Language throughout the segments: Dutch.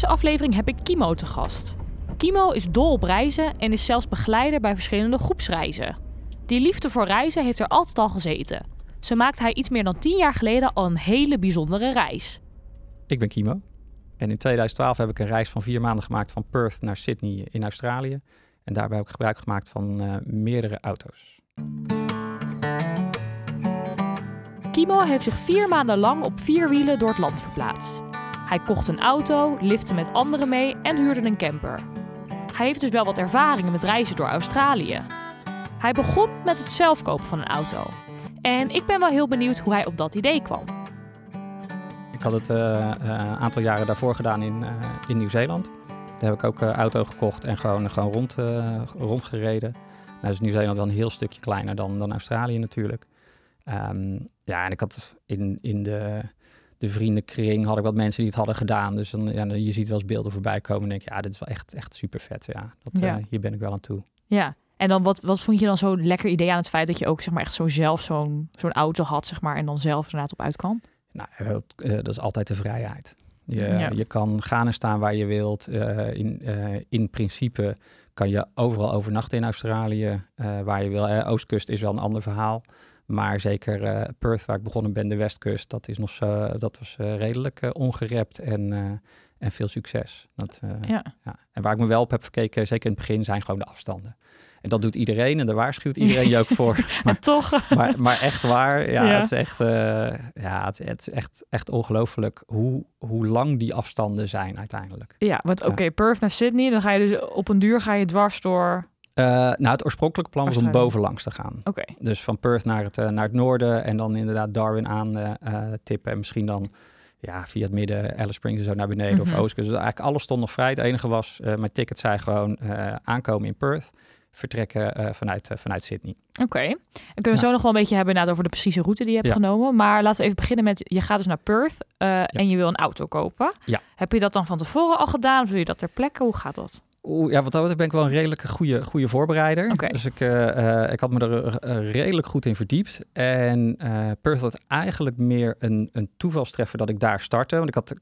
Deze aflevering heb ik Kimo te gast. Kimo is dol op reizen en is zelfs begeleider bij verschillende groepsreizen. Die liefde voor reizen heeft er altijd al gezeten. Zo maakt hij iets meer dan tien jaar geleden al een hele bijzondere reis. Ik ben Kimo. En in 2012 heb ik een reis van vier maanden gemaakt van Perth naar Sydney in Australië. En daarbij heb ik gebruik gemaakt van uh, meerdere auto's. Kimo heeft zich vier maanden lang op vier wielen door het land verplaatst. Hij kocht een auto, lifte met anderen mee en huurde een camper. Hij heeft dus wel wat ervaringen met reizen door Australië. Hij begon met het zelf kopen van een auto. En ik ben wel heel benieuwd hoe hij op dat idee kwam. Ik had het een uh, uh, aantal jaren daarvoor gedaan in, uh, in Nieuw-Zeeland. Daar heb ik ook een auto gekocht en gewoon, gewoon rond, rondgereden. Nou is Nieuw-Zeeland wel een heel stukje kleiner dan, dan Australië natuurlijk. Um, ja, en ik had in, in de de vriendenkring had ik wat mensen die het hadden gedaan. Dus dan, ja, je ziet wel eens beelden voorbij komen en denk je, ja, dit is wel echt, echt super vet. Ja, dat, ja. Uh, hier ben ik wel aan toe. Ja, en dan wat, wat vond je dan zo lekker idee aan het feit dat je ook zeg maar echt zo zelf zo'n zo'n auto had, zeg maar, en dan zelf inderdaad op uit kan? Nou, dat, uh, dat is altijd de vrijheid. Je, ja. je kan gaan en staan waar je wilt. Uh, in, in principe kan je overal overnachten in Australië, waar je wil. Oostkust is wel een ander verhaal. Maar zeker uh, Perth, waar ik begonnen ben, de Westkust, dat, is nog zo, dat was uh, redelijk uh, ongerept en, en veel succes. Dat, ja. ja. En waar ik me wel op heb gekeken, zeker in het begin, zijn gewoon de afstanden. En dat doet iedereen en daar waarschuwt iedereen je ook voor. Maar toch. Maar, maar echt waar, ja, ja. het is echt, ja, het, het, is echt, echt ongelooflijk hoe, hoe lang die afstanden zijn uiteindelijk. Ja, want oké, okay, Perth naar Sydney, dan ga je dus op een duur ga je dwars door uh, nou, het oorspronkelijke plan was om bovenlangs te gaan. Okay. Dus van Perth naar het, uh, naar het noorden en dan inderdaad Darwin aan uh, tippen. En misschien dan ja, via het midden, Alice Springs zo naar beneden mm -hmm. of Oostkust. Dus eigenlijk alles stond nog vrij. Het enige was, mijn ticket zei gewoon aankomen in Perth. Vertrekken vanuit, vanuit Sydney. Oké. Okay. En kunnen we zo nog wel een beetje hebben over de precieze route die je hebt ja. genomen. Maar laten we even beginnen met, je gaat dus naar Perth ja. en je wil een auto kopen. Ja. Heb je dat dan van tevoren al gedaan? Of doe je dat ter plekke? Hoe gaat dat? Oeh, ja, wat dat ben ik wel een redelijke goede, goede voorbereider. Okay. Dus ik, uh, uh, ik had me er uh, redelijk goed in verdiept. En Perth had eigenlijk meer een, een toevalstreffer dat ik daar startte. Want ik had,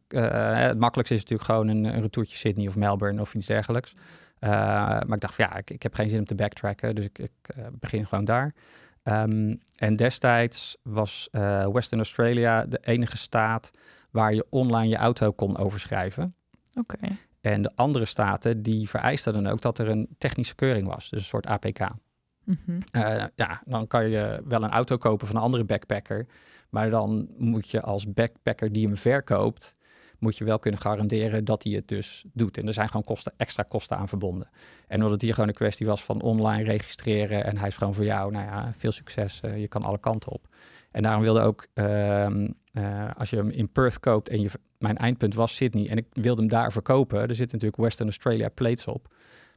het makkelijkste is natuurlijk gewoon een, een retourtje Sydney of Melbourne of iets dergelijks. maar ik dacht van ja, ik, ik heb geen zin om te backtracken. Dus ik, ik begin gewoon daar. Um, en destijds was Western Australia de enige staat waar je online je auto kon overschrijven. Oké. Okay. En de andere staten die vereisten dan ook dat er een technische keuring was, dus een soort APK. Mm -hmm. uh, ja, dan kan je wel een auto kopen van een andere backpacker, maar dan moet je als backpacker die hem verkoopt, moet je wel kunnen garanderen dat hij het dus doet. En er zijn gewoon kosten, extra kosten aan verbonden. En omdat het hier gewoon een kwestie was van online registreren en hij is gewoon voor jou, nou ja, veel succes, uh, je kan alle kanten op. En daarom wilde ook, uh, uh, als je hem in Perth koopt en je, mijn eindpunt was Sydney en ik wilde hem daar verkopen, er zit natuurlijk Western Australia plates op.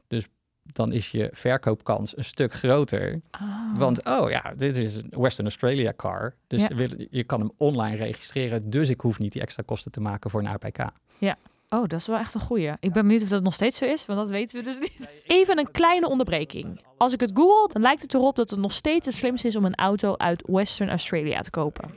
Dus dan is je verkoopkans een stuk groter. Oh. Want, oh ja, dit is een Western Australia car. Dus ja. je kan hem online registreren. Dus ik hoef niet die extra kosten te maken voor een APK. Ja. Oh, dat is wel echt een goeie. Ik ben benieuwd of dat nog steeds zo is, want dat weten we dus niet. Even een kleine onderbreking. Als ik het google, dan lijkt het erop dat het nog steeds het slimste is om een auto uit Western Australia te kopen.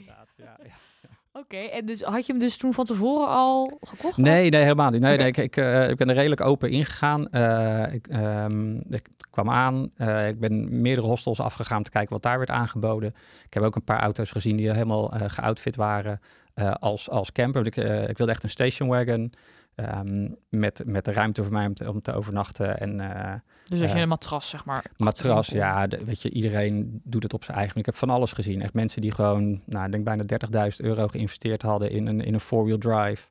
Oké, okay, en dus had je hem dus toen van tevoren al gekocht? Nee, nee, helemaal niet. Nee, okay. nee, ik, ik, uh, ik ben er redelijk open ingegaan. Uh, ik, um, ik kwam aan. Uh, ik ben meerdere hostels afgegaan om te kijken wat daar werd aangeboden. Ik heb ook een paar auto's gezien die helemaal geoutfit waren als, als camper. Ik, ik wilde echt een station wagon. Um, met, met de ruimte voor mij om te, om te overnachten. En, uh, dus als je uh, een matras, zeg maar. Matras, ja. De, weet je, iedereen doet het op zijn eigen. Ik heb van alles gezien. Echt mensen die gewoon, nou, ik denk bijna 30.000 euro geïnvesteerd hadden in een, in een four-wheel drive.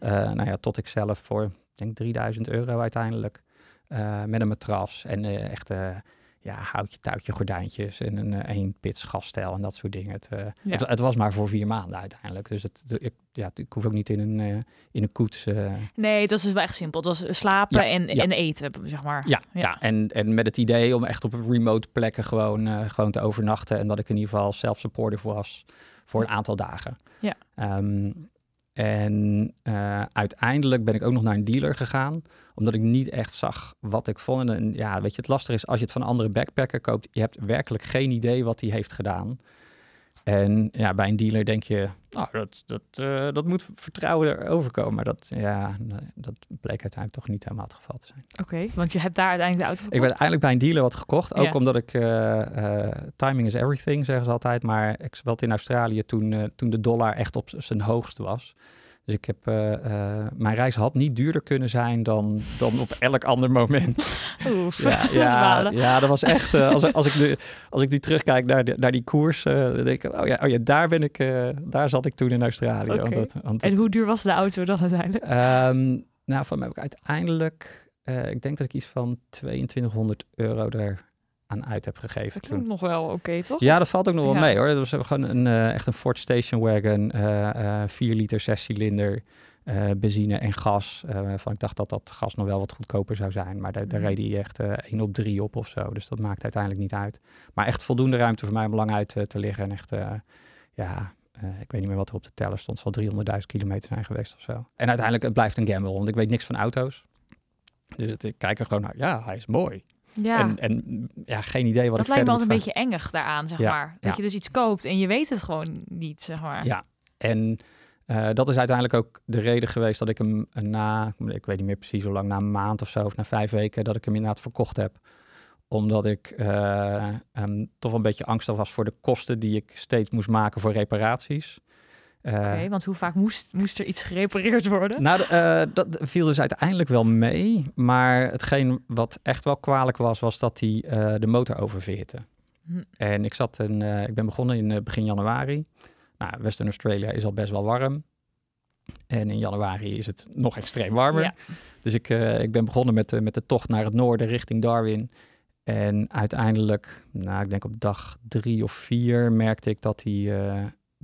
Uh, nou ja, tot ik zelf voor, denk 3000 euro uiteindelijk. met een matras en echt ja, houtje, touwtje, gordijntjes en een uh, één pits gasstijl en dat soort dingen. Het, uh, Ja. het, het was maar voor vier maanden uiteindelijk. Dus het, de- ik, ja, ik hoef ook niet in een, eh, in een koets. eh, Nee, het was dus wel echt simpel. Het was slapen Ja, en, ja. en eten, zeg maar. ja, ja. En, en met het idee om echt op remote plekken gewoon, eh, gewoon te overnachten. En dat ik in ieder geval self-supportive was voor een aantal dagen. Ja. Ehm, en eh, uiteindelijk ben ik ook nog naar een dealer gegaan, omdat ik niet echt zag wat ik vond. En ja, weet je, het lastige is als je het van een andere backpacker koopt, je hebt werkelijk geen idee wat hij heeft gedaan. En ja, bij een dealer denk je, nou, dat, dat, eh, dat moet vertrouwen erover komen. Maar dat, ja, dat bleek uiteindelijk toch niet helemaal het geval te zijn. Oké, want je hebt daar uiteindelijk de auto Ik gekocht? ben uiteindelijk bij een dealer wat gekocht. Ook omdat ik... eh, eh, timing is everything, zeggen ze altijd. Maar ik zat in Australië toen, toen de dollar echt op zijn hoogst was. Dus ik heb... eh, eh, mijn reis had niet duurder kunnen zijn dan, dan op elk ander moment. Oef, ja, dat ja, dat was echt... eh, als, als, ik nu, als ik nu terugkijk naar, de, naar die koers... dan denk ik, oh ja, oh ja daar ben ik... daar zat ik toen in Australië. Want het, want En hoe duur was de auto dan uiteindelijk? Ehm, nou, van mij heb ik uiteindelijk, ik denk dat ik iets van 2200 euro er aan uit heb gegeven Dat toen. nog wel oké, toch? Ja, dat valt ook nog wel Ja. mee hoor. Dat was gewoon een, eh, echt een Ford Station Wagon, eh 4 liter, 6 cilinder, eh, benzine en gas. eh, waarvan ik dacht dat dat gas nog wel wat goedkoper zou zijn. Maar daar, daar Mhm. reed hij echt eh 1 op 3 op of zo. Dus dat maakt uiteindelijk niet uit. Maar echt voldoende ruimte voor mij om lang uit eh, te liggen. En echt, eh, ja, eh, ik weet niet meer wat er op de teller stond. Het zal 300.000 kilometer zijn geweest of zo. En uiteindelijk, het blijft een gamble, want ik weet niks van auto's. Dus het, ik kijk er gewoon naar, ja, hij is mooi. Ja, En, en ja, geen idee wat dat ik lijkt me altijd een beetje engig daaraan, zeg Ja, maar. Dat ja. je dus iets koopt en je weet het gewoon niet, zeg maar. Ja, en eh, dat is uiteindelijk ook de reden geweest dat ik hem eh, na, ik weet niet meer precies hoe lang, na een maand of zo, of na vijf weken, dat ik hem inderdaad verkocht heb. Omdat ik eh, ehm, toch een beetje angstig was voor de kosten die ik steeds moest maken voor reparaties. Eh, want hoe vaak moest, moest er iets gerepareerd worden? nou, eh, dat viel dus uiteindelijk wel mee. Maar hetgeen wat echt wel kwalijk was, was dat hij eh, de motor oververhitte. Hm. En ik, zat in, eh, ik ben begonnen in begin januari. Nou, Western Australia is al best wel warm. En in januari is het nog extreem warmer. Ja. Dus ik, ik ben begonnen met, de met de tocht naar het noorden richting Darwin. En uiteindelijk, nou, ik denk op dag drie of vier, merkte ik dat hij,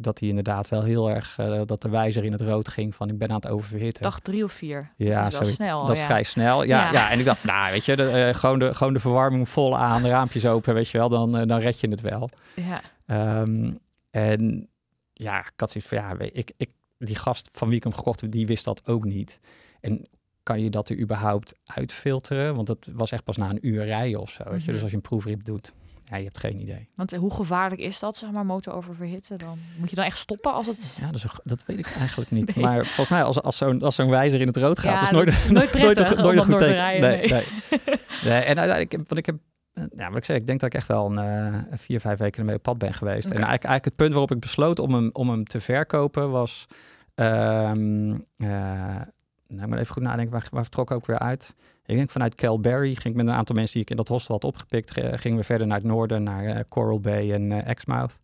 dat hij inderdaad wel heel erg, eh, dat de wijzer in het rood ging van ik ben aan het oververhitten. Dag drie of vier. Ja, dat is wel snel. dat is ja. vrij snel. Ja, Ja. ja. en ik dacht van, nou, weet je, de, eh, gewoon, de, gewoon de verwarming vol aan, de raampjes open, weet je wel, dan, eh, dan red je het wel. Ja. Ehm, en ja, ik had zoiets van, ja, ik, ik, die gast van wie ik hem gekocht heb, die wist dat ook niet. En kan je dat er überhaupt uitfilteren? Want dat was echt pas na een uur rijden of zo, weet je. Mhm. Dus als je een proefrit doet, ja, je hebt geen idee. Want hoe gevaarlijk is dat, zeg maar, motor oververhitten? Dan moet je dan echt stoppen als het... Ja, dat, is dat weet ik eigenlijk niet. Nee. Maar volgens mij, als, als zo'n als zo'n wijzer in het rood gaat, Ja, is nooit, dat is nooit prettig nooit door te rijden, Nee, nee. nee. En uiteindelijk, want ik heb, ja, wat ik zeg, ik denk dat ik echt wel een eh, vier, vijf weken ermee op pad ben geweest. En eigenlijk, eigenlijk het punt waarop ik besloot om hem, om hem te verkopen was, ehm, eh, nou, ik moet even goed nadenken, waar, waar vertrok ook weer uit? Ik denk vanuit Calberry ging ik met een aantal mensen die ik in dat hostel had opgepikt, ge- gingen we verder naar het noorden, naar eh, Coral Bay en eh, Exmouth.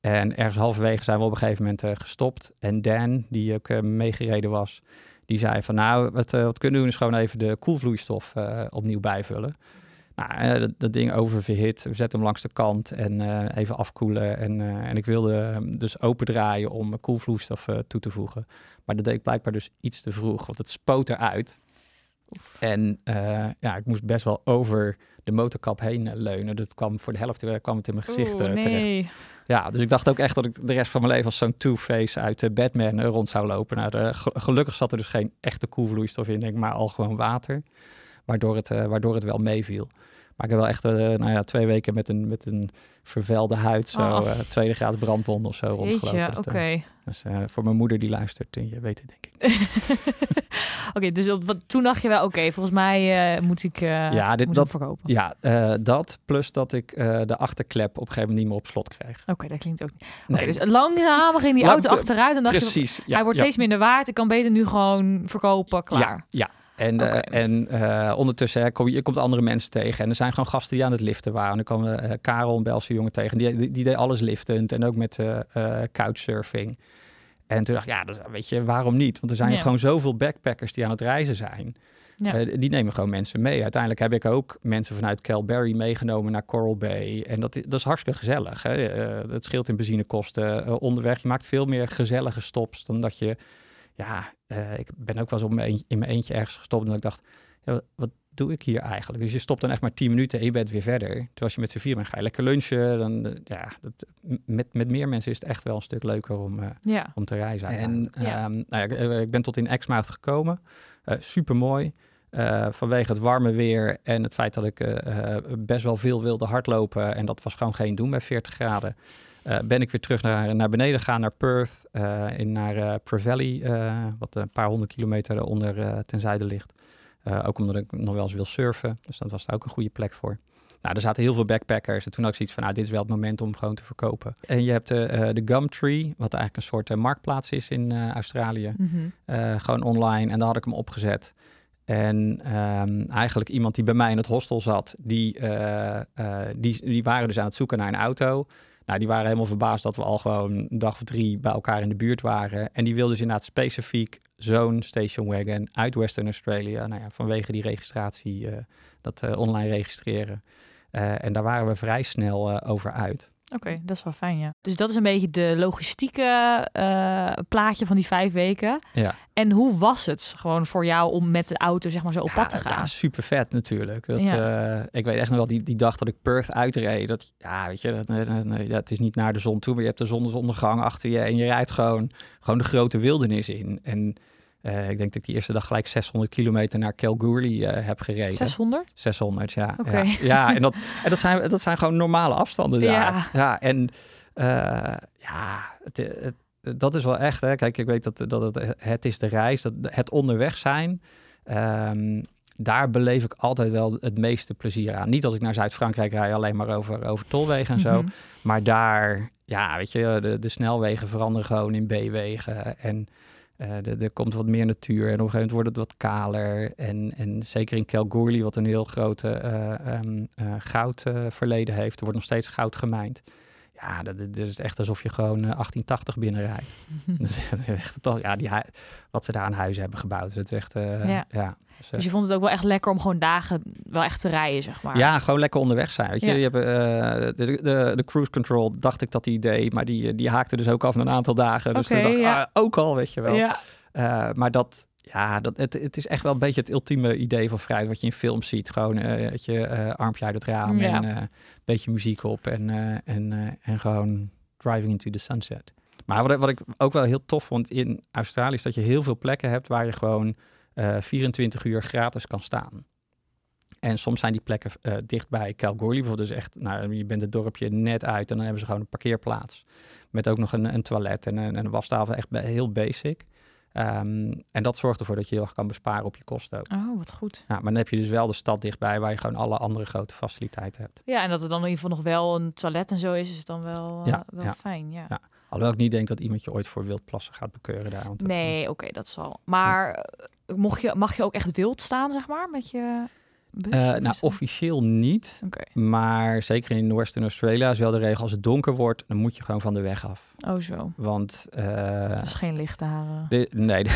En ergens halverwege zijn we op een gegeven moment eh, gestopt. En Dan, die ook meegereden was, die zei van nou, wat, wat kunnen we doen is gewoon even de koelvloeistof opnieuw bijvullen. Nou, eh, dat, dat ding oververhit. We zetten hem langs de kant en eh, even afkoelen. En, eh, en ik wilde hem dus opendraaien om koelvloeistof eh, toe te voegen. Maar dat deed ik blijkbaar dus iets te vroeg, want het spoot eruit. En ja, ik moest best wel over de motorkap heen leunen. Dat kwam voor de helft kwam het in mijn gezicht Oeh, eh, terecht. nee. Ja, dus ik dacht ook echt dat ik de rest van mijn leven als zo'n Two-Face uit Batman rond zou lopen. Nou, de, gelukkig zat er dus geen echte koelvloeistof in, denk ik, maar al gewoon water. Waardoor het, waardoor het wel meeviel. Maar ik heb wel echt eh, nou ja, twee weken met een, met een vervuilde huid, zo Oh. eh, tweede graad brandwond of zo rondgelopen. Jeetje, Dat, oké. eh, dus eh, voor mijn moeder die luistert, eh, je weet het denk ik. Oké, dus op, wat, toen dacht je wel, oké, volgens mij eh, moet ik, eh Ja, dit- moet dat- verkopen. Ja, eh, dat plus dat ik eh, de achterklep op een gegeven moment niet meer op slot kreeg. Oké, dat klinkt ook niet. Nee, Oké, dus langzaam ging die Lang- auto achteruit en dacht je, precies. Ja, hij wordt ja. steeds minder waard. Ik kan beter nu gewoon verkopen, klaar. Ja, ja. En, eh, en eh, ondertussen hè, kom je, je komt andere mensen tegen. En er zijn gewoon gasten die aan het liften waren. En dan kwam eh, Karel, een Belse jongen, tegen. Die, die, die deed alles liftend en ook met couchsurfing. En toen dacht ik, ja, dat, weet je, waarom niet? Want er zijn Ja. gewoon zoveel backpackers die aan het reizen zijn. Ja. Die nemen gewoon mensen mee. Uiteindelijk heb ik ook mensen vanuit Calberry meegenomen naar Coral Bay. En dat, dat is hartstikke gezellig. Hè? Het scheelt in benzinekosten onderweg. Je maakt veel meer gezellige stops dan dat je... Ja, eh, ik ben ook wel eens op mijn eentje- in mijn eentje ergens gestopt. En dat ik dacht, ja, wat, wat doe ik hier eigenlijk? Dus je stopt dan echt maar 10 minuten en je bent weer verder. Terwijl als je met z'n vier bent, ga je lekker lunchen. Dan, eh, ja, dat, met, met meer mensen is het echt wel een stuk leuker om, eh, Ja. om te reizen. En Ja. ehm, nou ja, ik, ik ben tot in Exmouth gekomen. Super mooi. vanwege het warme weer en het feit dat ik best wel veel wilde hardlopen. En dat was gewoon geen doen bij 40 graden. Eh, ben ik weer terug naar, naar beneden gegaan, naar Perth. eh, in, naar Valley, eh, wat een paar honderd kilometer onder eh, ten zuiden ligt. Ook omdat ik nog wel eens wil surfen. Dus dat was daar ook een goede plek voor. Nou, er zaten heel veel backpackers. En toen had ik zoiets van, nou, dit is wel het moment om gewoon te verkopen. En je hebt de, de Gumtree, wat eigenlijk een soort marktplaats is in Australië. Mhm. Gewoon online. En daar had ik hem opgezet. En ehm, eigenlijk iemand die bij mij in het hostel zat, die, die, die waren dus aan het zoeken naar een auto. Nou, die waren helemaal verbaasd dat we al gewoon een dag of drie bij elkaar in de buurt waren. En die wilden dus inderdaad specifiek zo'n station wagon uit Western Australia. Nou ja, vanwege die registratie, eh, dat eh, online registreren. Eh, en daar waren we vrij snel over uit. Oké, dat is wel fijn, ja. Dus dat is een beetje de logistieke eh, plaatje van die vijf weken. Ja. En hoe was het gewoon voor jou om met de auto zeg maar zo op Ja, pad te gaan? Ja, super vet natuurlijk. Dat, Ja. eh, ik weet echt nog wel die, die dag dat ik Perth uitreed. Dat, ja, weet je, dat, ja, het is niet naar de zon toe, maar je hebt de zonsondergang achter je en je rijdt gewoon, gewoon de grote wildernis in. En eh, ik denk dat ik die eerste dag gelijk 600 kilometer naar Kalgoorlie eh, heb gereden. 600? 600, ja. Ja, ja en, dat, en dat, zijn, dat zijn gewoon normale afstanden daar. Ja. Ja, en eh, ja, het, het, dat is wel echt. Hè. Kijk, ik weet dat, dat het, het is de reis, dat het onderweg zijn. ehm, daar beleef ik altijd wel het meeste plezier aan. Niet als ik naar Zuid-Frankrijk rijd, alleen maar over, over tolwegen en zo. Mhm. Maar daar, ja, weet je, de, de snelwegen veranderen gewoon in B-wegen. En er, er komt wat meer natuur. En op een gegeven moment wordt het wat kaler. En, en zeker in Kalgoorlie, wat een heel grote eh ehm, eh, goudverleden heeft. Er wordt nog steeds goud gemijnd. Ja, dat, dat is echt alsof je gewoon eh, 1880 binnenrijdt. Dat is echt fantastisch. Ja, die wat ze daar aan huizen hebben gebouwd. Dat is echt, eh, Ja. ja. Dus, eh, Dus je vond het ook wel echt lekker om gewoon dagen wel echt te rijden, zeg maar. ja, gewoon lekker onderweg zijn. Weet je, Ja. je hebt, eh, de, de, de cruise control, dacht ik dat die idee, maar die, die haakte dus ook af na een aantal dagen. Dus toen dacht ik, ja. ah, ook al, weet je wel. Ja. Eh, maar dat, ja, dat, het, het is echt wel een beetje het ultieme idee van vrijheid wat je in films ziet. Gewoon eh dat je eh, armpje uit het raam Ja. en eh, een beetje muziek op en, eh, en, eh, en gewoon driving into the sunset. Maar wat, wat ik ook wel heel tof vond in Australië is dat je heel veel plekken hebt waar je gewoon eh 24 uur gratis kan staan. En soms zijn die plekken eh dicht bij Kalgoorlie. Bijvoorbeeld dus echt, nou, je bent het dorpje net uit en dan hebben ze gewoon een parkeerplaats. Met ook nog een, een toilet en een, en een wastafel. Echt heel basic. Ehm, en dat zorgt ervoor dat je heel erg kan besparen op je kosten ook. Oh, wat goed. Ja, maar dan heb je dus wel de stad dichtbij waar je gewoon alle andere grote faciliteiten hebt. Ja, en dat er dan in ieder geval nog wel een toilet en zo is, is het dan wel, eh, Ja, wel ja. fijn. Ja. Ja. Alhoewel ik niet denk dat iemand je ooit voor wildplassen gaat bekeuren daar. Want Nee, oké, dat zal. Maar eh, mocht je, mag je ook echt wild staan, zeg maar, met je eh, nou, officieel niet. Maar zeker in Western Australia is wel de regel, als het donker wordt, dan moet je gewoon van de weg af. oh zo. Want eh, Dat is geen licht daar. eh. de- nee,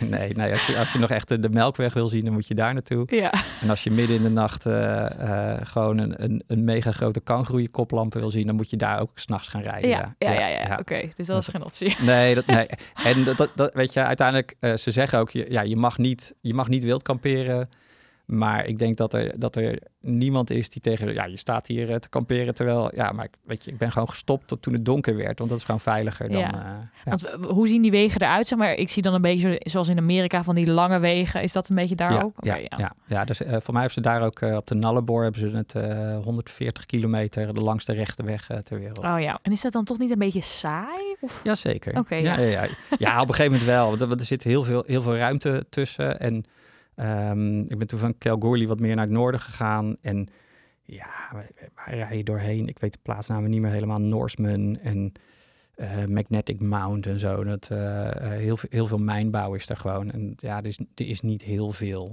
nee, nee, nee. Als, je, als je nog echt de, de melkweg wil zien, dan moet je daar naartoe. Ja. En als je midden in de nacht eh, eh, gewoon een, een, een mega grote kangroeie koplampen wil zien, dan moet je daar ook s'nachts gaan rijden. Ja, ja, ja, ja, oké. Dus dat is geen optie. Nee, dat, nee. En dat, dat, dat- weet je, uiteindelijk, eh, ze zeggen ook, je- ja, je mag niet, je mag niet wild kamperen. Maar ik denk dat er, dat er niemand is die tegen, ja, je staat hier eh, te kamperen terwijl, ja, maar ik- weet je, ik ben gewoon gestopt tot toen het donker werd, want dat is gewoon veiliger dan. Ja. eh, ja. Want hoe zien die wegen eruit? Zeg maar, ik zie dan een beetje zo- zoals in Amerika van die lange wegen. Is dat een beetje daar ja, ook? Oké, ja, ja. ja. dus eh, voor mij hebben ze daar ook op de Nullarbor hebben ze het eh 140 kilometer de langste rechte weg ter wereld. Oh ja. En is dat dan toch niet een beetje saai? Of? Jazeker. Oké, ja, ja. ja. Op een gegeven moment wel. Want er, want er zit heel veel, heel veel ruimte tussen. En ehm, ik ben toen van Kalgoorlie wat meer naar het noorden gegaan. En ja, waar, rij je doorheen? Ik weet de plaatsnamen niet meer helemaal. Norseman en eh, Magnetic Mount en zo. Dat, eh, eh, heel, veel- heel veel mijnbouw is er gewoon. En ja, er is, er is niet heel veel.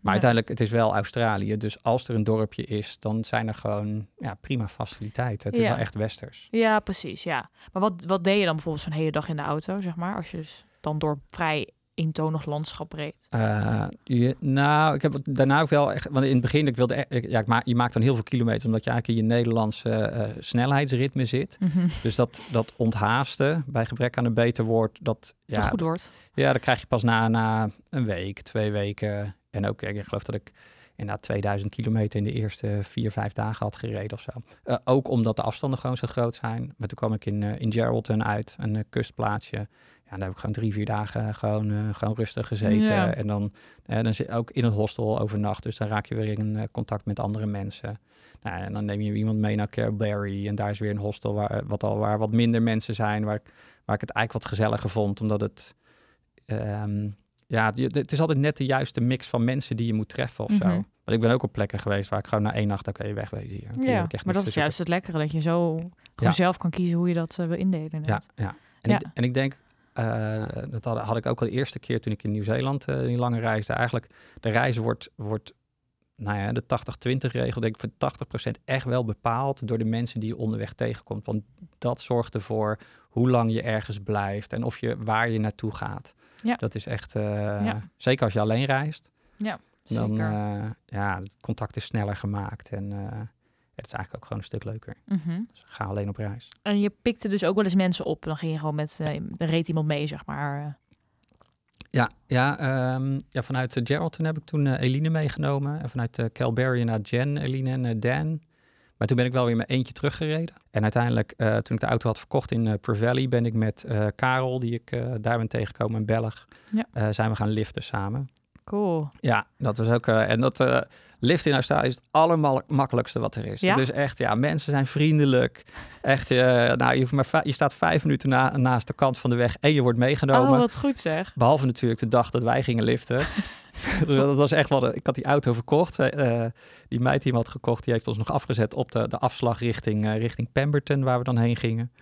Maar Ja. uiteindelijk, het is wel Australië. Dus als er een dorpje is, dan zijn er gewoon ja, prima faciliteiten. Het is Ja. wel echt westers. Ja, precies. Ja. Maar wat, wat deed je dan bijvoorbeeld zo'n hele dag in de auto, zeg maar? Als je dus dan door vrij eentonig landschap reed? Uh, je, nou, ik heb daarna ook wel echt... Want in het begin, ik wilde... echt- ja, ik ma je maakt dan heel veel kilometers... omdat je eigenlijk in je Nederlandse eh, snelheidsritme zit. Mhm. Dus dat, dat onthaasten, bij gebrek aan een beter woord... Dat, Ja, ja, goed wordt. ja, dat krijg je pas na, na een week, twee weken. En ook, ik geloof dat ik inderdaad 2000 kilometer in de eerste vier, vijf dagen had gereden of zo. Eh, ook omdat de afstanden gewoon zo groot zijn. Maar toen kwam ik in, eh, in Geraldton uit, een eh, kustplaatsje. Ja, daar heb ik gewoon drie, vier dagen gewoon, eh, gewoon rustig gezeten. Ja. En dan, eh, dan zit ook in het hostel overnacht. Dus dan raak je weer in eh, contact met andere mensen. Nou, en dan neem je iemand mee naar Careberry. En daar is weer een hostel waar, wat al, waar wat minder mensen zijn. Waar, ik- waar ik het eigenlijk wat gezelliger vond. Omdat het... ehm, ja, het- is altijd net de juiste mix van mensen die je moet treffen of zo. Mhm. Want ik ben ook op plekken geweest waar ik gewoon na één nacht, oké, wegwezen hier. Hier Ja, maar dat is juist zoeken. het lekkere, dat je zo gewoon Ja. zelf kan kiezen hoe je dat wil indelen. Ja, ja. En, Ja. Ik, en ik denk, eh, dat had, had ik ook al de eerste keer toen ik in Nieuw-Zeeland eh, die lange reisde. Eigenlijk, de reis wordt, wordt nou ja, de 80-20 regel, denk ik, voor 80% echt wel bepaald door de mensen die je onderweg tegenkomt. Want dat zorgt ervoor hoe lang je ergens blijft en of je, waar je naartoe gaat. Ja. Dat is echt, eh, Ja. zeker als je alleen reist. Ja, Dan, zeker. ja, het contact is sneller gemaakt en eh, het is eigenlijk ook gewoon een stuk leuker. Mhm. Dus ga alleen op reis. En je pikte dus ook wel eens mensen op. Dan ging je gewoon met, eh er reed iemand mee, zeg maar. Ja, ja, ehm, ja vanuit eh, Geraldton heb ik toen eh, Eline meegenomen. En vanuit uh, Calberry naar Jen, Eline en Dan. Maar toen ben ik wel weer met eentje teruggereden. En uiteindelijk, toen ik de auto had verkocht in uh, Valley, ben ik met Karel, die ik daar ben tegengekomen, een Belg, Ja. zijn we gaan liften samen. Cool. Ja, dat was ook. eh, en dat eh lift in Australië is het allermakkelijkste wat er is. Ja? Het is echt, ja, mensen zijn vriendelijk. Echt, eh, nou, je, hoeft maar je staat vijf minuten na, naast de kant van de weg en je wordt meegenomen. Oh, wat goed zeg. Behalve natuurlijk de dag dat wij gingen liften. dus dat was echt wel. de- Ik had die auto verkocht. Die meid die hem had gekocht, die heeft ons nog afgezet op de, de afslag richting, richting Pemberton, waar we dan heen gingen.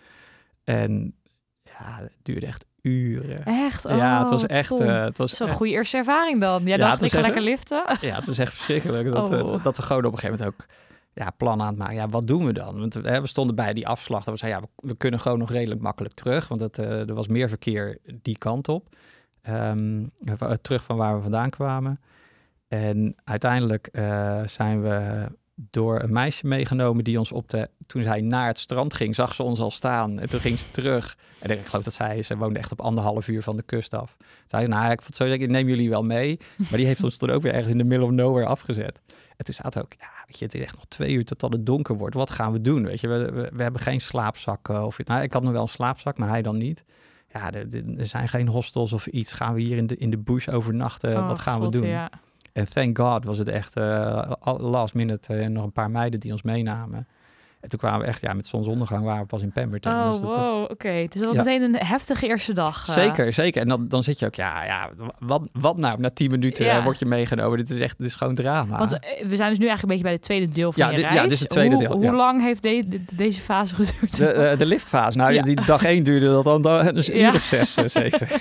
En ja, het duurde echt uren. Echt? Oh, ja, het was wat echt. eh, het was Zo'n echt- goede eerste ervaring dan. Jij Ja, dacht, was ik ga lekker liften. ja, het was echt verschrikkelijk. Dat, eh, Oh. dat we gewoon op een gegeven moment ook ja, plannen aan het maken. Ja, wat doen we dan? Want eh, we stonden bij die afslag. Dat we zeiden, ja, we, we kunnen gewoon nog redelijk makkelijk terug. Want eh, er was meer verkeer die kant op. Ehm, eh, terug van waar we vandaan kwamen. En uiteindelijk zijn we door een meisje meegenomen die ons op de... Toen zij naar het strand ging, zag ze ons al staan. En toen ging ze terug. En ik geloof dat zij, ze woonde echt op anderhalf uur van de kust af. Zei ze, nou, ik vond zo, ik neem jullie wel mee. Maar die heeft ons toen ook weer ergens in de middle of nowhere afgezet. En toen zaten ook, ja, weet je, het is echt nog twee uur totdat het donker wordt. Wat gaan we doen? Weet je, we, we, we hebben geen slaapzakken. Of, nou, ik had nog wel een slaapzak, maar hij dan niet. Ja, er, er- er zijn geen hostels of iets. Gaan we hier in de, in de bush overnachten? Oh, Wat gaan God, we doen? Ja. En thank God was het echt eh, al- last minute eh, nog een paar meiden die ons meenamen. En toen kwamen we echt, ja, met zonsondergang waren we pas in Pemberton. Oh, Dus dat- wow, oké. Dat was Ja. meteen een heftige eerste dag. eh. Zeker, zeker. En dan, dan zit je ook, ja, ja wat, wat nou? Na tien minuten Ja. eh, word je meegenomen. Dit is echt, dit is gewoon drama. Want eh, we zijn dus nu eigenlijk een beetje bij het tweede deel van Ja, je dit- ja, reis. dit is het tweede hoe, deel, Hoe lang heeft de- de- deze fase geduurd? De, eh, de liftfase. Nou, die, dag één duurde dat dan, dan dus een uur of zes, eh, zeven.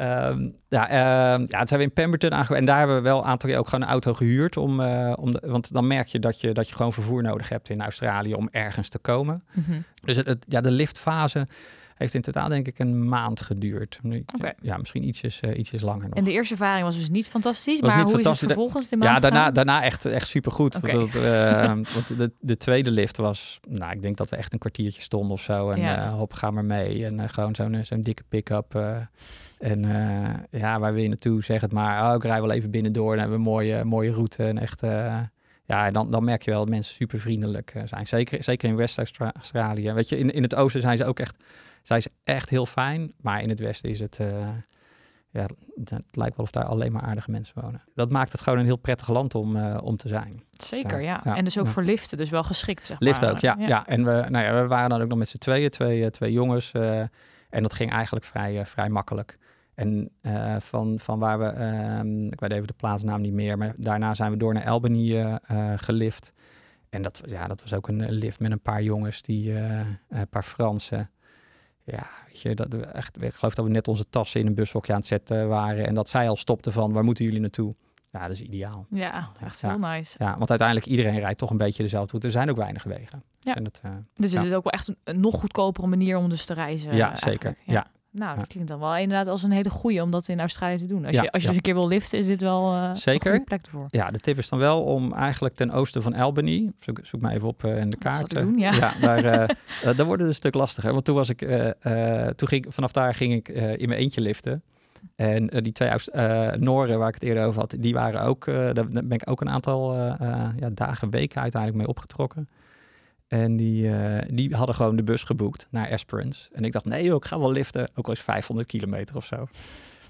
Ehm, ja, ehm, ja, het zijn we in Pemberton aangekomen. En daar hebben we wel een aantal keer ook gewoon een auto gehuurd. Om, eh, om de- want dan merk je dat, je dat je gewoon vervoer nodig hebt in Australië om ergens te komen. Mhm. Dus het, het- ja, de liftfase heeft in totaal denk ik een maand geduurd. Nu- Oké. Ja, misschien ietsjes, eh, ietsjes langer nog. En de eerste ervaring was dus niet fantastisch. Was maar niet hoe fantastisch. is het vervolgens de maand Ja, daarna, daarna echt, echt supergoed. Oké. Want, eh, want de, de tweede lift was, nou, ik denk dat we echt een kwartiertje stonden of zo. En Ja. eh, hop, ga maar mee. En gewoon zo'n zo'n dikke pick-up. en ja, waar wil je naartoe? Zeg het maar. Oh, ik rij wel even binnendoor. Dan hebben we een mooie, mooie route. En echt, ja, dan, dan merk je wel dat mensen super vriendelijk eh, zijn. Zeker, zeker in West-Australië. Weet je, in, in het oosten zijn ze ook echt, zijn ze echt heel fijn. Maar in het westen is het... eh, ja, het, lijkt wel of daar alleen maar aardige mensen wonen. Dat maakt het gewoon een heel prettig land om, eh, om te zijn. Zeker, ja. Ja, En dus ook ja. voor liften, dus wel geschikt, zeg Lift maar. ook, ja, ja. En we, nou ja, we waren dan ook nog met z'n tweeën, twee, twee jongens. en dat ging eigenlijk vrij, vrij makkelijk. En eh, van, van waar we, ehm, ik weet even de plaatsnaam niet meer, maar daarna zijn we door naar Albany eh, eh, gelift. En dat, ja, dat was ook een lift met een paar jongens, die, een paar Fransen. Ja, weet je, dat we echt, ik geloof dat we net onze tassen in een bushokje aan het zetten waren. En dat zij al stopten van, waar moeten jullie naartoe? Ja, dat is ideaal. Ja, echt heel nice. Ja, want uiteindelijk iedereen rijdt toch een beetje dezelfde route. Er zijn ook weinig wegen. Ja. En dat, Dus Ja. het is ook wel echt een, een nog goedkopere manier om dus te reizen. ja, zeker. Ja. Nou, dat Ja. klinkt dan wel inderdaad als een hele goeie om dat in Australië te doen. Als Ja, je, als je ja. dus een keer wil liften, is dit wel eh, Zeker. een goede plek ervoor. Ja, de tip is dan wel om eigenlijk ten oosten van Albany, zoek, zoek maar even op eh, in de kaart. doen, ja. daar, eh, eh, daar wordt het een stuk lastiger. Want toen was ik, toen ging, vanaf daar ging ik in mijn eentje liften. En die twee Noren waar ik het eerder over had, die waren ook, daar ben ik ook een aantal ja, dagen, weken uiteindelijk mee opgetrokken. En die, eh, die hadden gewoon de bus geboekt naar Esperance. En ik dacht, nee joh, ik ga wel liften. Ook al eens 500 kilometer of zo.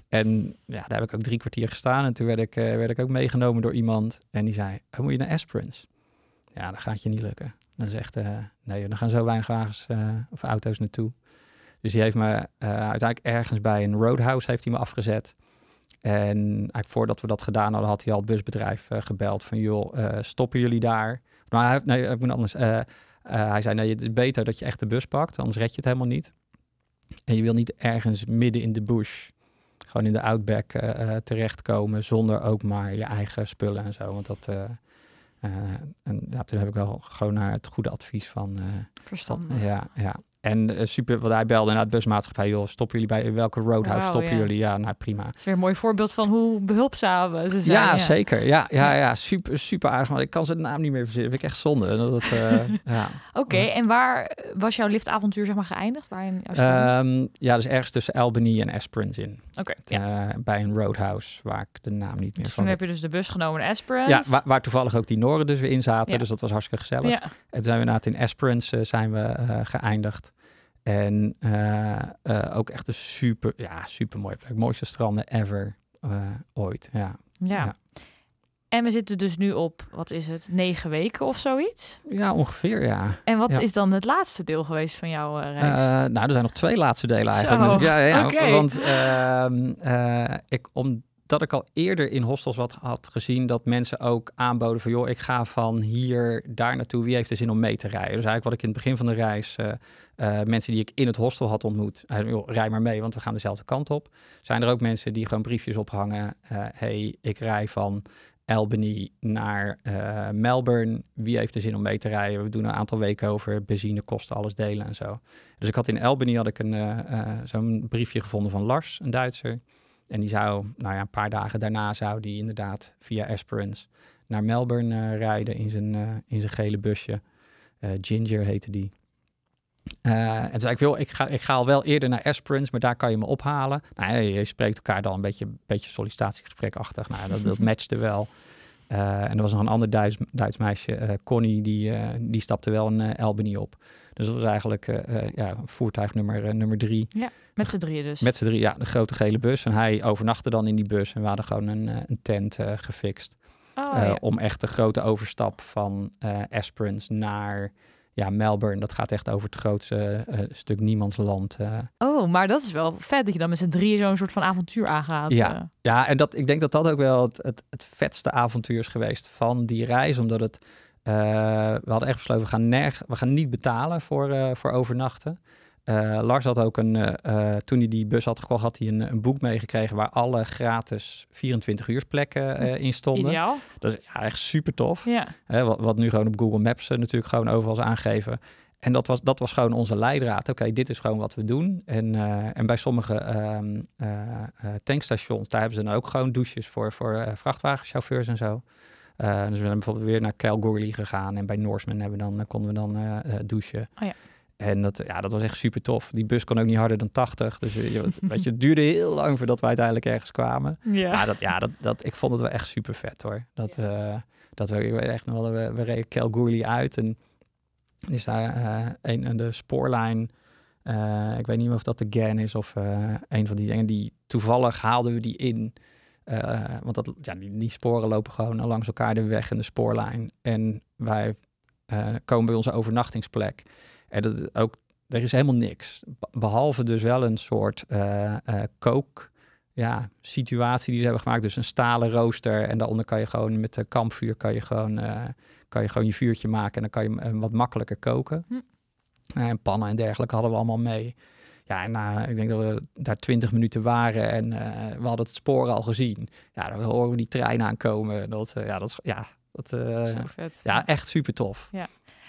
En ja, daar heb ik ook drie kwartier gestaan. En toen werd ik, eh, werd ik ook meegenomen door iemand. En die zei, oh, moet je naar Esperance? Ja, dat gaat je niet lukken. Dan zegt, eh nee, er gaan zo weinig wagens of auto's naartoe. Dus die heeft me uiteindelijk ergens bij een roadhouse heeft hij me afgezet. En eigenlijk voordat we dat gedaan hadden, had hij al het busbedrijf gebeld van joh, stoppen jullie daar? Maar nee, ik moet anders. Eh, hij zei nee, het is beter dat je echt de bus pakt, anders red je het helemaal niet. En je wil niet ergens midden in de bush, gewoon in de outback eh, eh, terechtkomen zonder ook maar je eigen spullen en zo. Want dat. en ja, toen heb ik wel gewoon naar het goede advies van. Verstandig. ja, ja. En eh, super, wat hij belde naar het busmaatschappij, joh, stoppen jullie bij welke roadhouse stoppen ja. jullie? Ja, nou prima. Het is weer een mooi voorbeeld van hoe behulpzaam ze zijn. Ja, zeker. Ja, ja, ja, super, super aardig. Maar ik kan zijn naam niet meer verzinnen. Vind ik echt zonde. Dat, het, eh, ja. Oké, en waar was jouw liftavontuur zeg maar geëindigd? Waar in? Ehm, ja, dus ergens tussen Albany en Esperance in. Oké, ja. Eh, bij een roadhouse, waar ik de naam niet meer Dus van toen heb je dus de bus genomen naar Esperance. Ja, waar, waar toevallig ook die Noren dus weer in zaten. Dus dat was hartstikke gezellig. En toen zijn we inderdaad in Esperance zijn we, geëindigd. En eh, eh, ook echt een super, ja, super mooie plek. Mooiste stranden ever eh, ooit. Ja. Ja. Ja. En we zitten dus nu op, wat is het, negen weken of zoiets. ja, ongeveer ja. En wat Ja. is dan het laatste deel geweest van jouw reis? Nou, er zijn nog twee laatste delen eigenlijk. Zo, Dus, ja, ja, ja. Want ehm, eh, ik, omdat ik al eerder in hostels wat had gezien dat mensen ook aanboden van joh, ik ga van hier daar naartoe. Wie heeft er zin om mee te rijden? Dus eigenlijk wat ik in het begin van de reis eh, mensen die ik in het hostel had ontmoet, joh, rij maar mee, want we gaan dezelfde kant op. Zijn er ook mensen die gewoon briefjes ophangen? eh hey, ik rij van Albany naar Melbourne. Wie heeft er zin om mee te rijden? We doen een aantal weken over benzinekosten, alles delen en zo. Dus ik had in Albany had ik een, zo'n briefje gevonden van Lars, een Duitser. En die zou, nou ja, een paar dagen daarna zou die inderdaad via Esperance naar Melbourne eh, rijden in zijn, eh, in zijn gele busje. Eh, Ginger heette die. En zei ik, wil, ik ga, ik ga al wel eerder naar Esperance, maar daar kan je me ophalen. Nou, je spreekt elkaar dan een beetje, beetje sollicitatiegesprekachtig. Nou, dat, dat matchte wel. En er was nog een ander Duits, Duits meisje, Connie, die, die stapte wel een Albany op. Dus dat was eigenlijk eh, eh, ja, voertuig nummer, eh, nummer drie. Met z'n drieën dus. Met z'n drie, ja, de grote gele bus. En hij overnachtte dan in die bus. En we hadden gewoon een, een tent gefixt. oh, ja. Om echt de grote overstap van Esperance naar ja, Melbourne. Dat gaat echt over het grootste stuk niemandsland. oh, maar dat is wel vet dat je dan met z'n drieën zo'n soort van avontuur aangaat. Ja. Ja, en dat, ik denk dat dat ook wel het, het, het vetste avontuur is geweest van die reis. Omdat het, eh, we hadden echt besloten, we gaan, nerg, we gaan niet betalen voor, eh, voor overnachten. Eh, Lars had ook een, toen hij die bus had gekocht, had hij een, een boek meegekregen waar alle gratis 24 uur plekken eh, in stonden. Ideaal. Dat is ja, echt super tof. Ja. Wat, wat nu gewoon op Google Maps natuurlijk gewoon overal is aangegeven. En dat was, dat was gewoon onze leidraad. Oké, dit is gewoon wat we doen. En, en bij sommige ehm, eh, eh, tankstations, daar hebben ze dan ook gewoon douches voor, voor vrachtwagenchauffeurs en zo. Eh, dus we zijn bijvoorbeeld weer naar Calgary gegaan. En bij Norseman hebben we dan, eh, konden we dan eh, douchen. Oh ja. En dat, ja, dat was echt super tof. Die bus kon ook niet harder dan 80. Dus je, weet je, het duurde heel lang voordat we uiteindelijk ergens kwamen. Ja. Maar dat, ja, dat, dat, ik vond het wel echt super vet hoor. Dat, dat we, echt nog wel, we, we reden Calgary uit en is daar een, een- de spoorlijn. ik weet niet meer of dat de GAN is of een van die dingen. Die toevallig haalden we die in. Eh, want dat, ja, die, die sporen lopen gewoon langs elkaar de weg en de spoorlijn. En wij eh, komen bij onze overnachtingsplek. En dat, ook, er is helemaal niks. Be- Behalve dus wel een soort eh eh, kook ja, situatie die ze hebben gemaakt. Dus een stalen rooster. En daaronder kan je gewoon met een kampvuur kan je gewoon, eh, kan je, gewoon je vuurtje maken. En dan kan je eh, wat makkelijker koken. Hm. Eh, en pannen en dergelijke hadden we allemaal mee. Ja, en na, ik denk dat we daar twintig minuten waren en eh, we hadden het spoor al gezien. Ja, dan horen we die trein aankomen. Dat, eh, ja, dat is ja, dat, Zo vet. ja, echt super tof.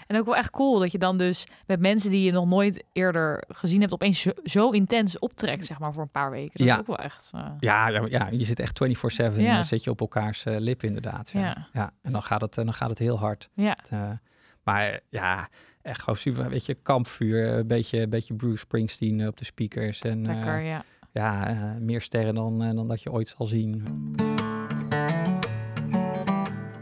En ook wel echt cool dat je dan dus met mensen die je nog nooit eerder gezien hebt, opeens zo, zo intens optrekt, zeg maar, voor een paar weken. Dat Ja. is ook wel echt. Ja, ja, ja, je zit echt 24-7 Ja. zit je op elkaars eh, lip inderdaad. Ja. Ja. Ja. en dan gaat, het, dan gaat het heel hard. ja. Het, maar ja, echt gewoon super. Weet je, kampvuur, een beetje, beetje Bruce Springsteen eh, op de speakers. En eh, lekker. Ja. ja, eh, meer sterren dan, eh, dan dat je ooit zal zien.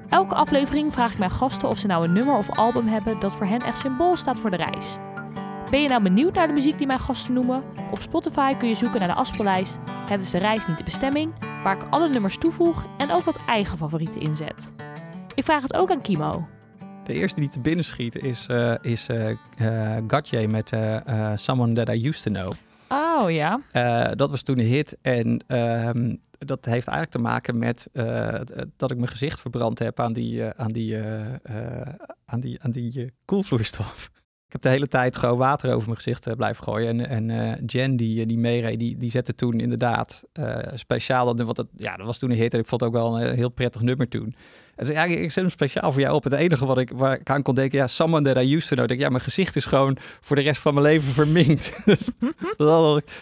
Elke aflevering vraag ik mijn gasten of ze nou een nummer of album hebben dat voor hen echt symbool staat voor de reis. Ben je nou benieuwd naar de muziek die mijn gasten noemen? Op Spotify kun je zoeken naar de afspeellijst Het is de reis, niet de bestemming, waar ik alle nummers toevoeg en ook wat eigen favorieten inzet. Ik vraag het ook aan Kimo. De eerste die te binnen schiet is, eh is eh eh, Gatje met Someone That I Used To Know. Oh ja. Dat was toen een hit. En ehm, dat heeft eigenlijk te maken met dat ik mijn gezicht verbrand heb aan die, aan die, aan die, aan die koelvloeistof. Ik heb de hele tijd gewoon water over mijn gezicht eh, blijven gooien. En, en eh, Jen, die, die meereed, die, die zette toen inderdaad eh, speciaal dat. Want dat, ja, dat was toen een hit en ik vond het ook wel een heel prettig nummer toen. En zei, ja, ik zet hem speciaal voor jou op. Het enige wat ik, waar ik aan kon denken, ja, someone that I used to know. Ik denk, ja, mijn gezicht is gewoon voor de rest van mijn leven verminkt. dus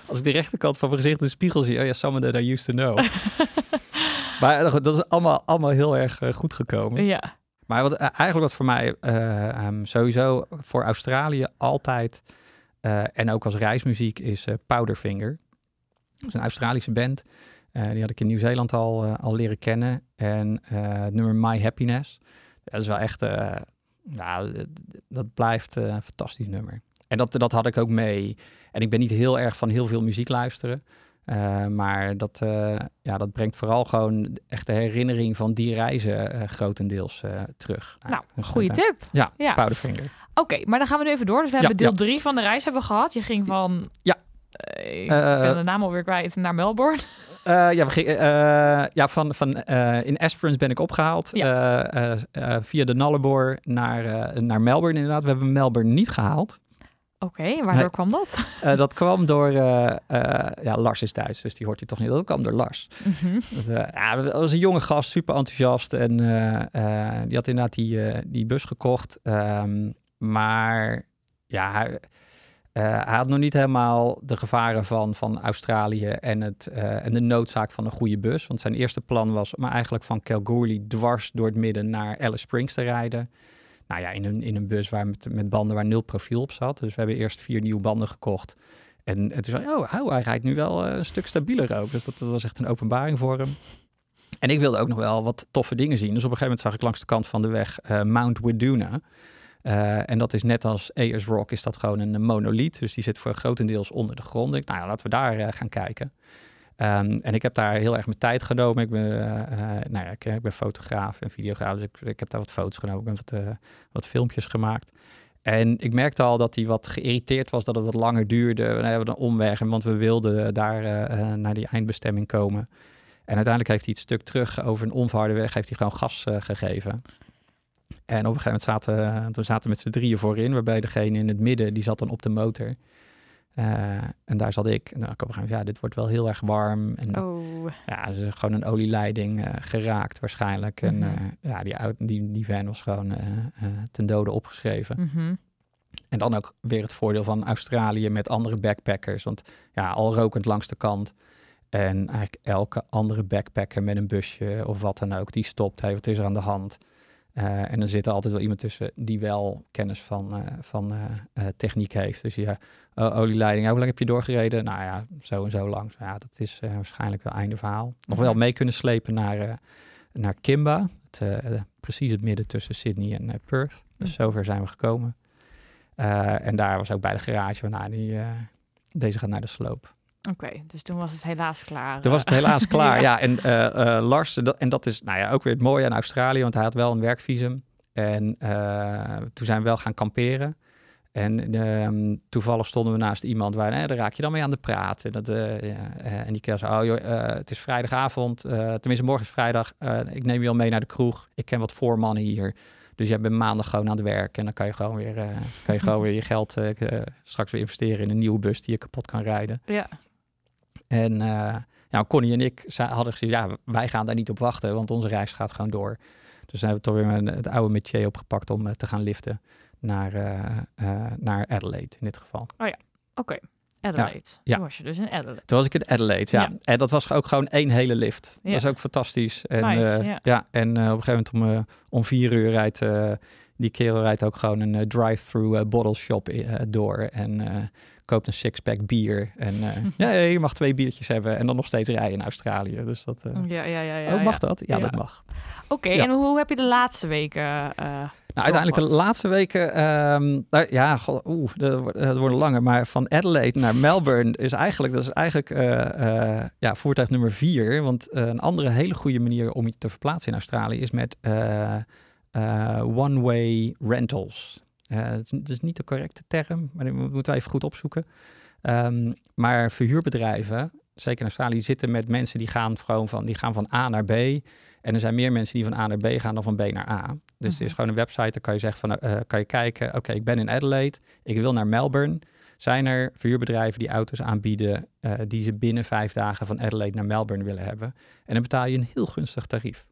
als ik de rechterkant van mijn gezicht in de spiegel zie, oh ja, someone that I used to know. maar eh, dat is allemaal, allemaal heel erg eh, goed gekomen. Ja. Maar wat, eh, eigenlijk wat voor mij eh, ehm, sowieso voor Australië altijd eh, en ook als reismuziek is Powderfinger. Dat is een Australische band. Die had ik in Nieuw-Zeeland al, al leren kennen. En het nummer My Happiness. Dat is wel echt, nou, dat blijft een fantastisch nummer. En dat, dat had ik ook mee. En ik ben niet heel erg van heel veel muziek luisteren. Eh, maar dat, eh, ja, dat brengt vooral gewoon echt de herinnering van die reizen eh, grotendeels terug. Nou, dus goede dat, tip. Ja, Ja. Oké, maar dan gaan we nu even door. Dus we Ja, hebben deel ja. 3 van de reis hebben we gehad. Je ging van... Ja. ik ben de naam alweer kwijt. Naar Melbourne. Ja, we gingen, ja, van, van, in Esperance ben ik opgehaald. Ja. eh, eh, eh, via de Nullarbor naar, naar Melbourne inderdaad. We hebben Melbourne niet gehaald. Oké, waardoor Nee. kwam dat? Eh, dat kwam door... eh, eh, ja, Lars is Duits, dus die hoort hij toch niet. Dat kwam door Lars. Mhm. Dat, ja, dat was een jonge gast, super enthousiast. En die had inderdaad die, die bus gekocht. Ehm, maar ja, hij, hij had nog niet helemaal de gevaren van, van Australië en, het, en de noodzaak van een goede bus. Want zijn eerste plan was om eigenlijk van Kalgoorlie dwars door het midden naar Alice Springs te rijden. Nou ja, in een, in een bus waar met, met banden waar nul profiel op zat. Dus we hebben eerst vier nieuwe banden gekocht. En, en toen zei hij, oh, oh, hij rijdt nu wel eh, een stuk stabieler ook. Dus dat, was echt een openbaring voor hem. En ik wilde ook nog wel wat toffe dingen zien. Dus op een gegeven moment zag ik langs de kant van de weg eh, Mount Widuna. Eh, en dat is net als Ayers Rock, is dat gewoon een monoliet. Dus die zit voor grotendeels onder de grond. Ik, nou ja, laten we daar gaan kijken. Ehm, en ik heb daar heel erg mijn tijd genomen. Ik ben, eh, eh, nou ja, ik, ben fotograaf en videograaf. Dus ik, heb daar wat foto's genomen. Ik heb wat, eh, wat filmpjes gemaakt. En ik merkte al dat hij wat geïrriteerd was dat het wat langer duurde. Dan hebben we een omweg, want we wilden daar naar die eindbestemming komen. En uiteindelijk heeft hij het stuk terug over een onverharde weg, heeft hij gewoon gas gegeven. En op een gegeven moment zaten toen zaten we met z'n drieën voorin, waarbij degene in het midden, die zat dan op de motor. Eh, en daar zat ik. En dan op een gegeven moment, ja, dit wordt wel heel erg warm. En Oh, ja, dus gewoon een olieleiding eh, geraakt waarschijnlijk. En Mhm. eh, ja, die, die, die van was gewoon ten dode opgeschreven. mhm. En dan ook weer het voordeel van Australië met andere backpackers. Want ja, al rokend langs de kant. En eigenlijk elke andere backpacker met een busje of wat dan ook, die stopt. Hey, wat is er aan de hand? Eh, en er zit er altijd wel iemand tussen die wel kennis van, eh, van eh, techniek heeft. Dus ja, olieleiding, hoe lang heb je doorgereden? Nou ja, zo en zo lang. Ja, dat is waarschijnlijk wel einde verhaal. Nog wel Mhm. mee kunnen slepen naar, naar Kimba. Het, precies het midden tussen Sydney en Perth. Dus Mhm. zover zijn we gekomen. En daar was ook bij de garage van, nou, die, eh, deze gaat naar de sloop. Oké, dus toen was het helaas klaar. Toen was het helaas klaar, Ja. ja. En eh, eh, Lars, dat, en dat is nou ja, ook weer het mooie aan Australië, want hij had wel een werkvisum. En eh, toen zijn we wel gaan kamperen. En ehm, toevallig stonden we naast iemand waar, eh, daar raak je dan mee aan de praat. En, dat, eh, ja, eh, en die kerel zei, oh joh, eh, het is vrijdagavond, eh, tenminste morgen is vrijdag. eh, ik neem je al mee naar de kroeg. Ik ken wat voormannen hier. Dus jij bent maandag gewoon aan het werk. En dan kan je gewoon weer, eh, kan je, gewoon weer je geld eh, eh, straks weer investeren in een nieuwe bus die je kapot kan rijden. Ja, En ja, Connie en ik hadden gezegd, ja, wij gaan daar niet op wachten, want onze reis gaat gewoon door. Dus hebben we toch weer het oude métier opgepakt om eh, te gaan liften. naar, eh, naar Adelaide in dit geval. Oké, Adelaide. ja. Toen was je dus in Adelaide. Toen was ik in Adelaide, ja. Ja. En dat was ook gewoon één hele lift. Ja. Dat is ook fantastisch. En, Nice, ja. ja. en op een gegeven moment om, om vier uur rijdt die kerel rijdt ook gewoon een drive-through bottle shop door. En koopt een six-pack bier. En eh, ja, je mag twee biertjes hebben en dan nog steeds rijden in Australië. Dus dat... eh, Ja, ja, ja. ja, oh, mag ja. dat? Ja, Ja. dat mag. Oké, Ja. en hoe heb je de laatste weken... eh, Nou, uiteindelijk de laatste weken, ehm, nou, ja, god, oeh, dat worden langer. Maar van Adelaide naar Melbourne is eigenlijk, dat is eigenlijk ja, voertuig nummer vier. Want een andere hele goede manier om je te verplaatsen in Australië is met one-way rentals. Eh, dat, is, niet de correcte term, maar die mo- moeten we even goed opzoeken. Ehm, maar verhuurbedrijven, zeker in Australië, zitten met mensen die gaan gewoon van, die gaan van A naar B. En er zijn meer mensen die van A naar B gaan dan van B naar A. Dus het is Mhm. gewoon een website, dan kan je zeggen van, eh, kan je kijken, oké, ik ben in Adelaide, ik wil naar Melbourne. Zijn er verhuurbedrijven die auto's aanbieden eh, die ze binnen vijf dagen van Adelaide naar Melbourne willen hebben? En dan betaal je een heel gunstig tarief.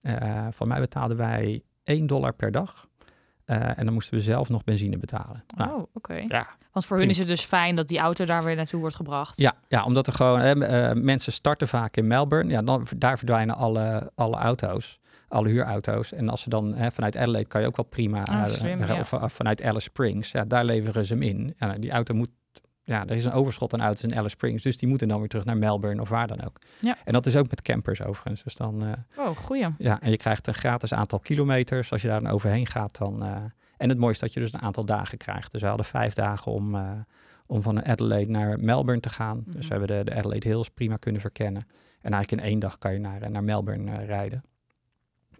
Eh van mij betaalden wij 1 dollar per dag. Eh, en dan moesten we zelf nog benzine betalen. Nou, oh, oké. ja, Want voor hun prima. is het dus fijn dat die auto daar weer naartoe wordt gebracht. Ja, ja, omdat er gewoon eh, mensen starten vaak in Melbourne. Ja, dan, daar verdwijnen alle, alle auto's, alle huurauto's. En als ze dan hè, vanuit Adelaide kan je ook wel prima, Ah, slim, ja. of vanuit Alice Springs. Ja, daar leveren ze hem in. Ja, die auto moet, ja, er is een overschot aan auto's in Alice Springs, dus die moeten dan weer terug naar Melbourne of waar dan ook. Ja. En dat is ook met campers overigens. Dus dan, eh, Oh, goeie. ja, en je krijgt een gratis aantal kilometers. Als je daar dan overheen gaat, dan. eh, en het mooiste is dat je dus een aantal dagen krijgt. Dus we hadden vijf dagen om, eh, om van Adelaide naar Melbourne te gaan. Mhm. Dus we hebben de, de Adelaide Hills prima kunnen verkennen. En eigenlijk in één dag kan je naar, naar Melbourne rijden.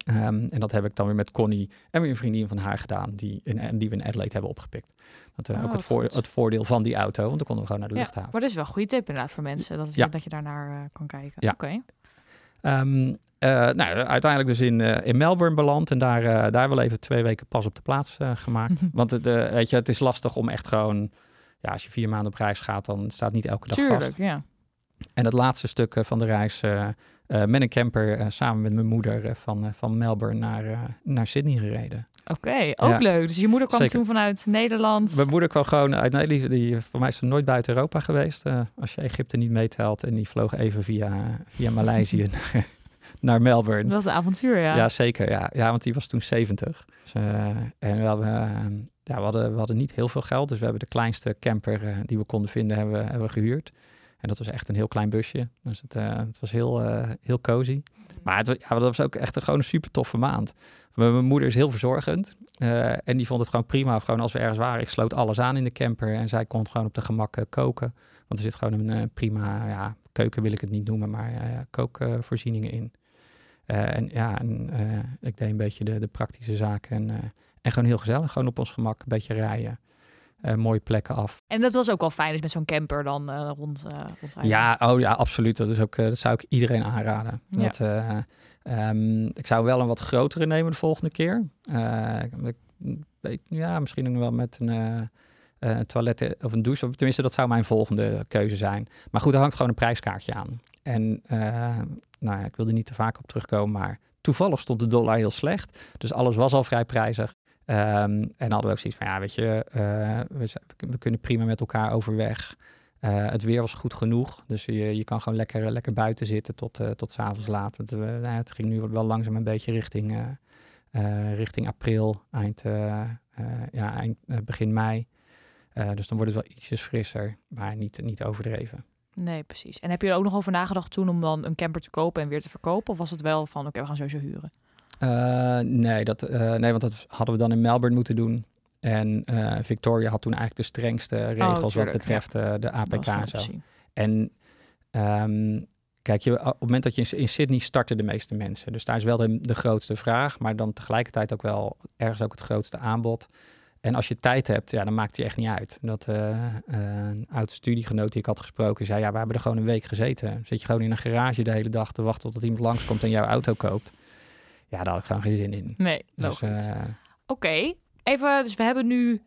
Ehm, en dat heb ik dan weer met Connie en weer een vriendin van haar gedaan, die, in, die we in Adelaide hebben opgepikt. Dat eh, Oh, ook het, wat voor, het voordeel van die auto, want dan konden we gewoon naar de Ja, luchthaven. maar dat is wel een goede tip inderdaad voor mensen. Dat, Ja. dat je daarnaar eh, kan kijken. Ja. Oké. Ehm, eh, nou, uiteindelijk dus in, eh, in Melbourne beland en daar, eh, daar wel even twee weken pas op de plaats eh, gemaakt. Want het, eh, weet je, het is lastig om echt gewoon, ja, als je vier maanden op reis gaat, dan staat het niet elke dag Tuurlijk, vast. ja. En het laatste stuk eh, van de reis eh, met een camper eh, samen met mijn moeder eh, van, van Melbourne naar, naar Sydney gereden. Oké, ook Ja. leuk. Dus je moeder kwam Zeker. toen vanuit Nederland. Mijn moeder kwam gewoon uit Nederland, die, voor mij is ze nooit buiten Europa geweest. als je Egypte niet meetelt. En die vloog even via, via Maleisië naar, naar Melbourne. Dat was een avontuur, ja. Ja, zeker. Ja. ja, want die was toen 70. Dus, en we hadden, ja, we, hadden, we hadden niet heel veel geld. Dus we hebben de kleinste camper die we konden vinden, hebben, hebben gehuurd. En dat was echt een heel klein busje. Dus het, eh, het was heel, eh, heel cozy. Maar het, ja, dat was ook echt een, gewoon een super toffe maand. Mijn mijn moeder is heel verzorgend. eh, en die vond het gewoon prima. Gewoon als we ergens waren. Ik sloot alles aan in de camper. En zij kon gewoon op de gemak koken. Want er zit gewoon een prima ja, keuken, wil ik het niet noemen. Maar kookvoorzieningen in. En ja, en, ik deed een beetje de, de praktische zaken. En, en gewoon heel gezellig. Gewoon op ons gemak een beetje rijden. Eh, mooie plekken af. En dat was ook wel fijn, dus met zo'n camper dan eh, rond, eh rondrijden. Ja, oh ja, absoluut. Dat, is ook, dat zou ik iedereen aanraden. Ja. Dat, eh, ehm, ik zou wel een wat grotere nemen de volgende keer. Ik weet, ja, misschien ook wel met een toilet of een douche. Of Tenminste, dat zou mijn volgende keuze zijn. Maar goed, er hangt gewoon een prijskaartje aan. En nou ja, ik wilde niet te vaak op terugkomen, maar toevallig stond de dollar heel slecht. Dus alles was al vrij prijzig. Ehm, en hadden we ook zoiets van, ja, weet je, eh, we, we kunnen prima met elkaar overweg. Eh, het weer was goed genoeg, dus je, je kan gewoon lekker, lekker buiten zitten tot, eh tot 's avonds laat. Het, nou het ging nu wel langzaam een beetje richting, richting april, eind, ja, eind, begin mei. Dus dan wordt het wel ietsjes frisser, maar niet, niet overdreven. Nee, precies. En heb je er ook nog over nagedacht toen om dan een camper te kopen en weer te verkopen? Of was het wel van, oké, we gaan sowieso huren? Eh, nee, dat, eh, nee, want dat hadden we dan in Melbourne moeten doen. En eh, Victoria had toen eigenlijk de strengste regels wat Oh, betreft de APK en zo. En ehm, kijk, je, op het moment dat je in, in Sydney starten de meeste mensen. Dus daar is wel de, de grootste vraag, maar dan tegelijkertijd ook wel ergens ook het grootste aanbod. En als je tijd hebt, ja, dan maakt het je echt niet uit. Dat een oud studiegenoot die ik had gesproken zei, ja, we hebben er gewoon een week gezeten. Zit je gewoon in een garage de hele dag te wachten tot iemand langskomt en jouw auto koopt. Ja, daar had ik gewoon geen zin in. Nee, Dus, logisch. eh, Oké, even, dus we hebben nu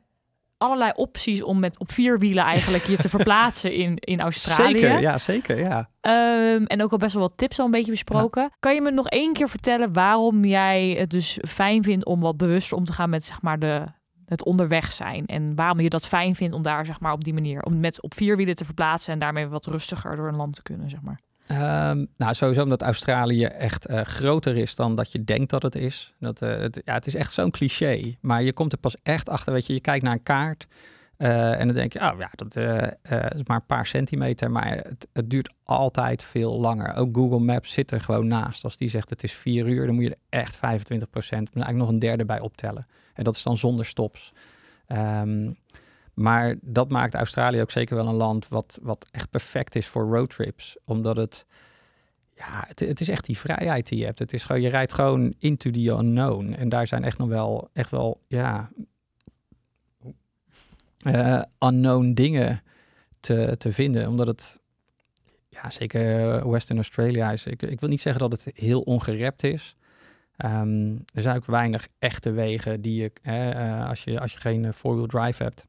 allerlei opties om met op vier wielen eigenlijk je te verplaatsen in, in Australië. zeker, ja, zeker, ja. Ehm, en ook al best wel wat tips al een beetje besproken. Kan je me nog één keer vertellen waarom jij het dus fijn vindt om wat bewuster om te gaan met zeg maar de, het onderweg zijn. En waarom je dat fijn vindt om daar zeg maar op die manier, om met op vier wielen te verplaatsen en daarmee wat rustiger door een land te kunnen, zeg maar. Ehm, nou, sowieso omdat Australië echt uh, groter is dan dat je denkt dat het is. Dat, uh, het, ja, het is echt zo'n cliché. Maar je komt er pas echt achter. Weet je, je kijkt naar een kaart. Uh, en dan denk je, oh ja, dat is maar een paar centimeter. Maar het, het, duurt altijd veel langer. Ook Google Maps zit er gewoon naast. Als die zegt het is vier uur, dan moet je er echt 25 procent, eigenlijk nog een derde bij optellen. En dat is dan zonder stops. Um, maar dat maakt Australië ook zeker wel een land wat, wat echt perfect is voor roadtrips. Omdat het, ja, het, is echt die vrijheid die je hebt. Het is gewoon, je rijdt gewoon into the unknown. En daar zijn echt nog wel, echt wel, ja, uh, unknown dingen te, te vinden. Omdat het, ja, zeker Western Australia is. Ik, ik wil niet zeggen dat het heel ongerept is. Um, er zijn ook weinig echte wegen die je, uh, als je, als je geen four-wheel drive hebt,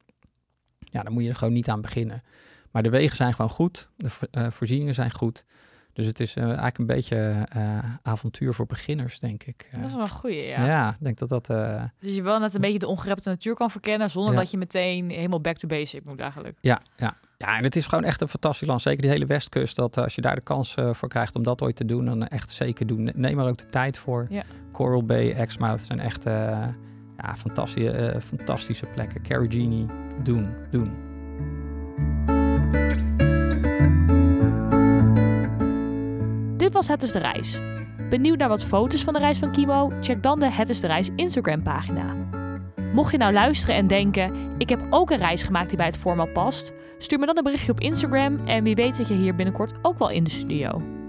ja, dan moet je er gewoon niet aan beginnen. Maar de wegen zijn gewoon goed, de uh, voorzieningen zijn goed. Dus het is uh, eigenlijk een beetje uh, avontuur voor beginners, denk ik. Dat is wel een goeie, ja. Ja, ik denk dat dat... Dus je wel net een beetje de ongerepte natuur kan verkennen... zonder ja. dat je meteen helemaal back to basic moet eigenlijk. Ja, ja. ja, en het is gewoon echt een fantastisch land. Zeker die hele westkust. Dat als je daar de kans voor krijgt om dat ooit te doen... dan echt zeker doen. Neem er ook de tijd voor. Ja. Coral Bay, Exmouth zijn echt ja, fantastische, uh, fantastische plekken. Doen, doen. Dit was Het is de Reis. Benieuwd naar wat foto's van de reis van Kimo? Check dan de Het is de Reis Instagram pagina. Mocht je nou luisteren en denken, ik heb ook een reis gemaakt die bij het format past, stuur me dan een berichtje op Instagram en wie weet zit je hier binnenkort ook wel in de studio.